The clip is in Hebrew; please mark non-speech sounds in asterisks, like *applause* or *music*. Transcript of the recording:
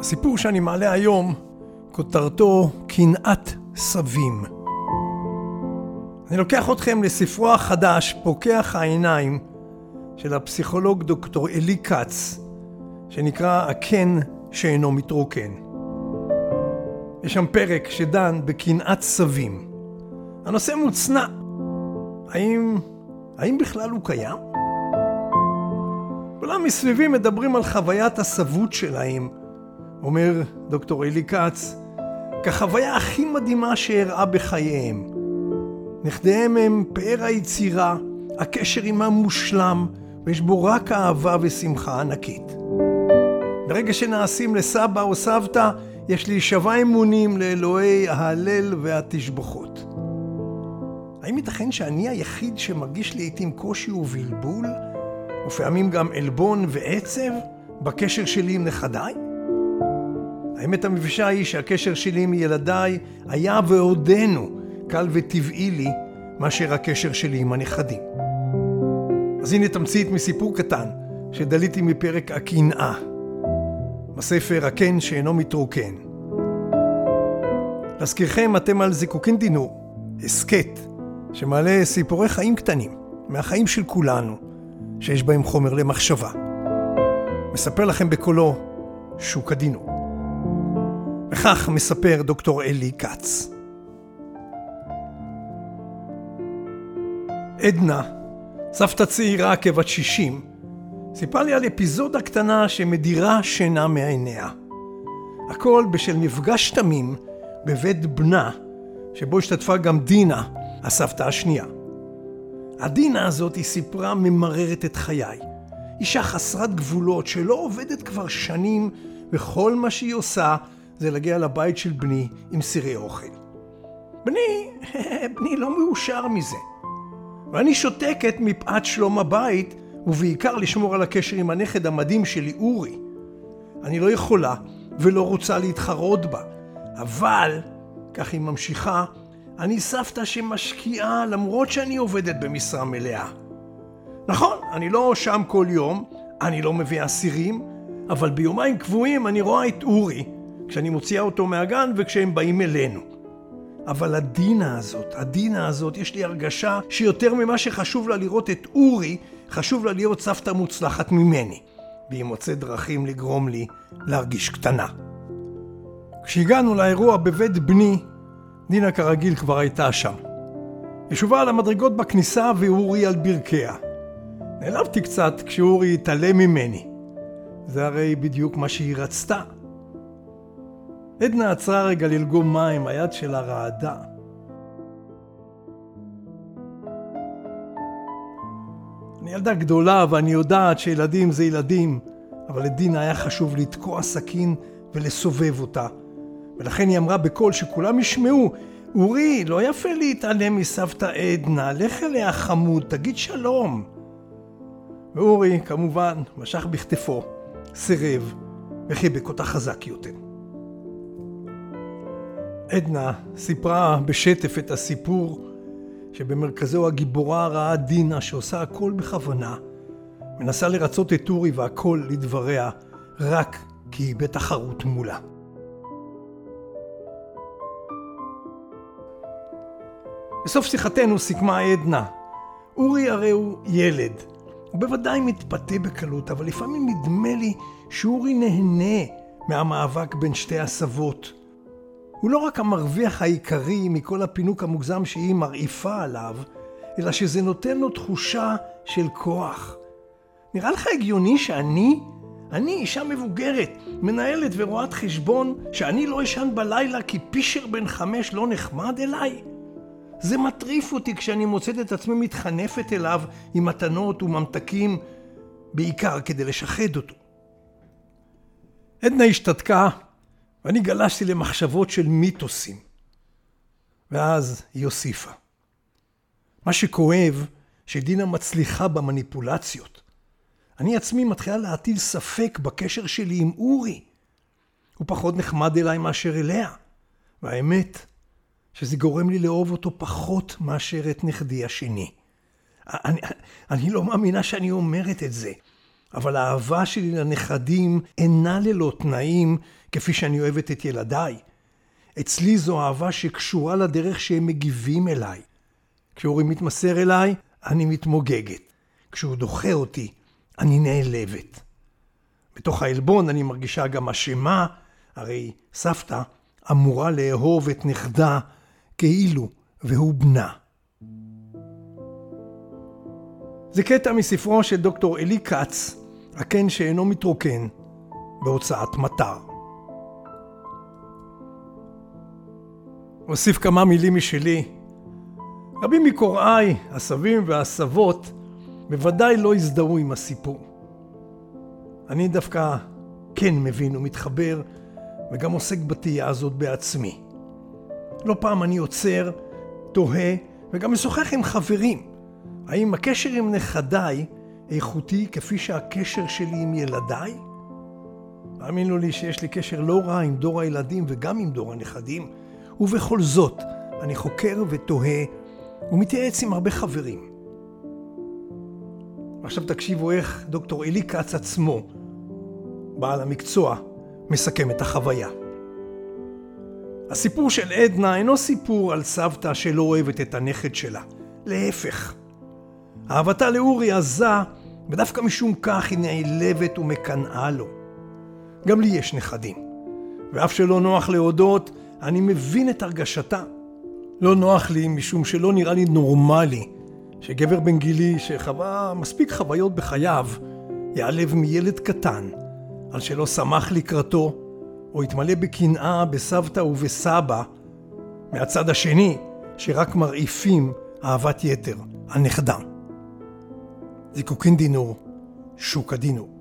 הסיפור שאני מעלה היום, כותרתו קנאת סבים. אני לוקח אתכם לספרו החדש, פוקח העיניים, של הפסיכולוג דוקטור אלי כץ, שנקרא הקן שאינו מתרוקן. יש שם פרק שדן בקנאת סבים. הנושא מוצנע. האם, האם בכלל הוא קיים? כולם מסביבי מדברים על חוויית הסבות שלהם, אומר דוקטור אלי כץ, כחוויה הכי מדהימה שאירעה בחייהם. נכדיהם הם פאר היצירה, הקשר עמם מושלם, ויש בו רק אהבה ושמחה ענקית. ברגע שנעשים לסבא או סבתא, יש להישבע אמונים לאלוהי ההלל והתשבחות. האם ייתכן שאני היחיד שמרגיש לעיתים קושי ובלבול, ופעמים גם עלבון ועצב, בקשר שלי עם נכדיי? האמת המבישה היא שהקשר שלי עם ילדיי היה ועודנו קל וטבעי לי מאשר הקשר שלי עם הנכדים. אז הנה תמצית מסיפור קטן שדליתי מפרק הקנאה, בספר הקן שאינו מתרוקן. להזכירכם, אתם על זיקוקין דינו, הסכת, שמעלה סיפורי חיים קטנים, מהחיים של כולנו, שיש בהם חומר למחשבה. מספר לכם בקולו שוק הדינו. וכך מספר דוקטור אלי כץ. עדנה, סבתא צעירה כבת שישים, סיפרה לי על אפיזודה קטנה שמדירה שינה מעיניה. הכל בשל מפגש תמים בבית בנה, שבו השתתפה גם דינה, הסבתא השנייה. הדינה הזאת, היא סיפרה, ממררת את חיי. אישה חסרת גבולות שלא עובדת כבר שנים, וכל מה שהיא עושה זה להגיע לבית של בני עם סירי אוכל. בני, *laughs* בני לא מאושר מזה. ואני שותקת מפאת שלום הבית, ובעיקר לשמור על הקשר עם הנכד המדהים שלי, אורי. אני לא יכולה ולא רוצה להתחרות בה, אבל, כך היא ממשיכה, אני סבתא שמשקיעה למרות שאני עובדת במשרה מלאה. נכון, אני לא שם כל יום, אני לא מביא אסירים, אבל ביומיים קבועים אני רואה את אורי, כשאני מוציאה אותו מהגן וכשהם באים אלינו. אבל הדינה הזאת, הדינה הזאת, יש לי הרגשה שיותר ממה שחשוב לה לראות את אורי, חשוב לה להיות סבתא מוצלחת ממני. והיא מוצאת דרכים לגרום לי להרגיש קטנה. כשהגענו לאירוע בבית בני, דינה כרגיל כבר הייתה שם. ישובה על המדרגות בכניסה ואורי על ברכיה. נעלבתי קצת כשאורי התעלם ממני. זה הרי בדיוק מה שהיא רצתה. עדנה עצרה רגע ללגום מים, היד שלה רעדה. אני ילדה גדולה ואני יודעת שילדים זה ילדים, אבל לדינה היה חשוב לתקוע סכין ולסובב אותה. ולכן היא אמרה בקול שכולם ישמעו, אורי, לא יפה להתעלם מסבתא עדנה, לך אליה חמוד, תגיד שלום. ואורי, כמובן, משך בכתפו, סירב, וחיבק אותה חזק יותר. עדנה סיפרה בשטף את הסיפור שבמרכזו הגיבורה הרעה דינה שעושה הכל בכוונה, מנסה לרצות את אורי והכל לדבריה רק כי היא בתחרות מולה. בסוף שיחתנו סיכמה עדנה, אורי הרי הוא ילד, הוא בוודאי מתפתה בקלות, אבל לפעמים נדמה לי שאורי נהנה מהמאבק בין שתי הסבות. הוא לא רק המרוויח העיקרי מכל הפינוק המוגזם שהיא מרעיפה עליו, אלא שזה נותן לו תחושה של כוח. נראה לך הגיוני שאני, אני אישה מבוגרת, מנהלת ורואת חשבון, שאני לא אשן בלילה כי פישר בן חמש לא נחמד אליי? זה מטריף אותי כשאני מוצאת את עצמי מתחנפת אליו עם מתנות וממתקים, בעיקר כדי לשחד אותו. עדנה השתתקה, ואני גלשתי למחשבות של מיתוסים. ואז היא הוסיפה. מה שכואב, שדינה מצליחה במניפולציות. אני עצמי מתחילה להטיל ספק בקשר שלי עם אורי. הוא פחות נחמד אליי מאשר אליה. והאמת, שזה גורם לי לאהוב אותו פחות מאשר את נכדי השני. אני, אני לא מאמינה שאני אומרת את זה, אבל האהבה שלי לנכדים אינה ללא תנאים כפי שאני אוהבת את ילדיי. אצלי זו אהבה שקשורה לדרך שהם מגיבים אליי. כשאורי מתמסר אליי, אני מתמוגגת. כשהוא דוחה אותי, אני נעלבת. בתוך העלבון אני מרגישה גם אשמה, הרי סבתא אמורה לאהוב את נכדה כאילו והוא בנה. זה קטע מספרו של דוקטור אלי כץ, הקן שאינו מתרוקן, בהוצאת מטר. אוסיף כמה מילים משלי. רבים מקוראי, הסבים והסבות, בוודאי לא הזדהו עם הסיפור. אני דווקא כן מבין ומתחבר, וגם עוסק בתהייה הזאת בעצמי. לא פעם אני עוצר, תוהה, וגם משוחח עם חברים. האם הקשר עם נכדיי איכותי כפי שהקשר שלי עם ילדיי? האמינו לי שיש לי קשר לא רע עם דור הילדים וגם עם דור הנכדים, ובכל זאת, אני חוקר ותוהה ומתייעץ עם הרבה חברים. עכשיו תקשיבו איך דוקטור אלי כץ עצמו, בעל המקצוע, מסכם את החוויה. הסיפור של עדנה אינו סיפור על סבתא שלא אוהבת את הנכד שלה. להפך. אהבתה לאורי עזה, ודווקא משום כך היא נעלבת ומקנאה לו. גם לי יש נכדים, ואף שלא נוח להודות, אני מבין את הרגשתה. לא נוח לי משום שלא נראה לי נורמלי שגבר בן גילי שחווה מספיק חוויות בחייו, ייעלב מילד קטן על שלא שמח לקראתו, או יתמלא בקנאה בסבתא ובסבא, מהצד השני, שרק מרעיפים אהבת יתר על נכדם. זיקוקין דינור, שוק הדינור.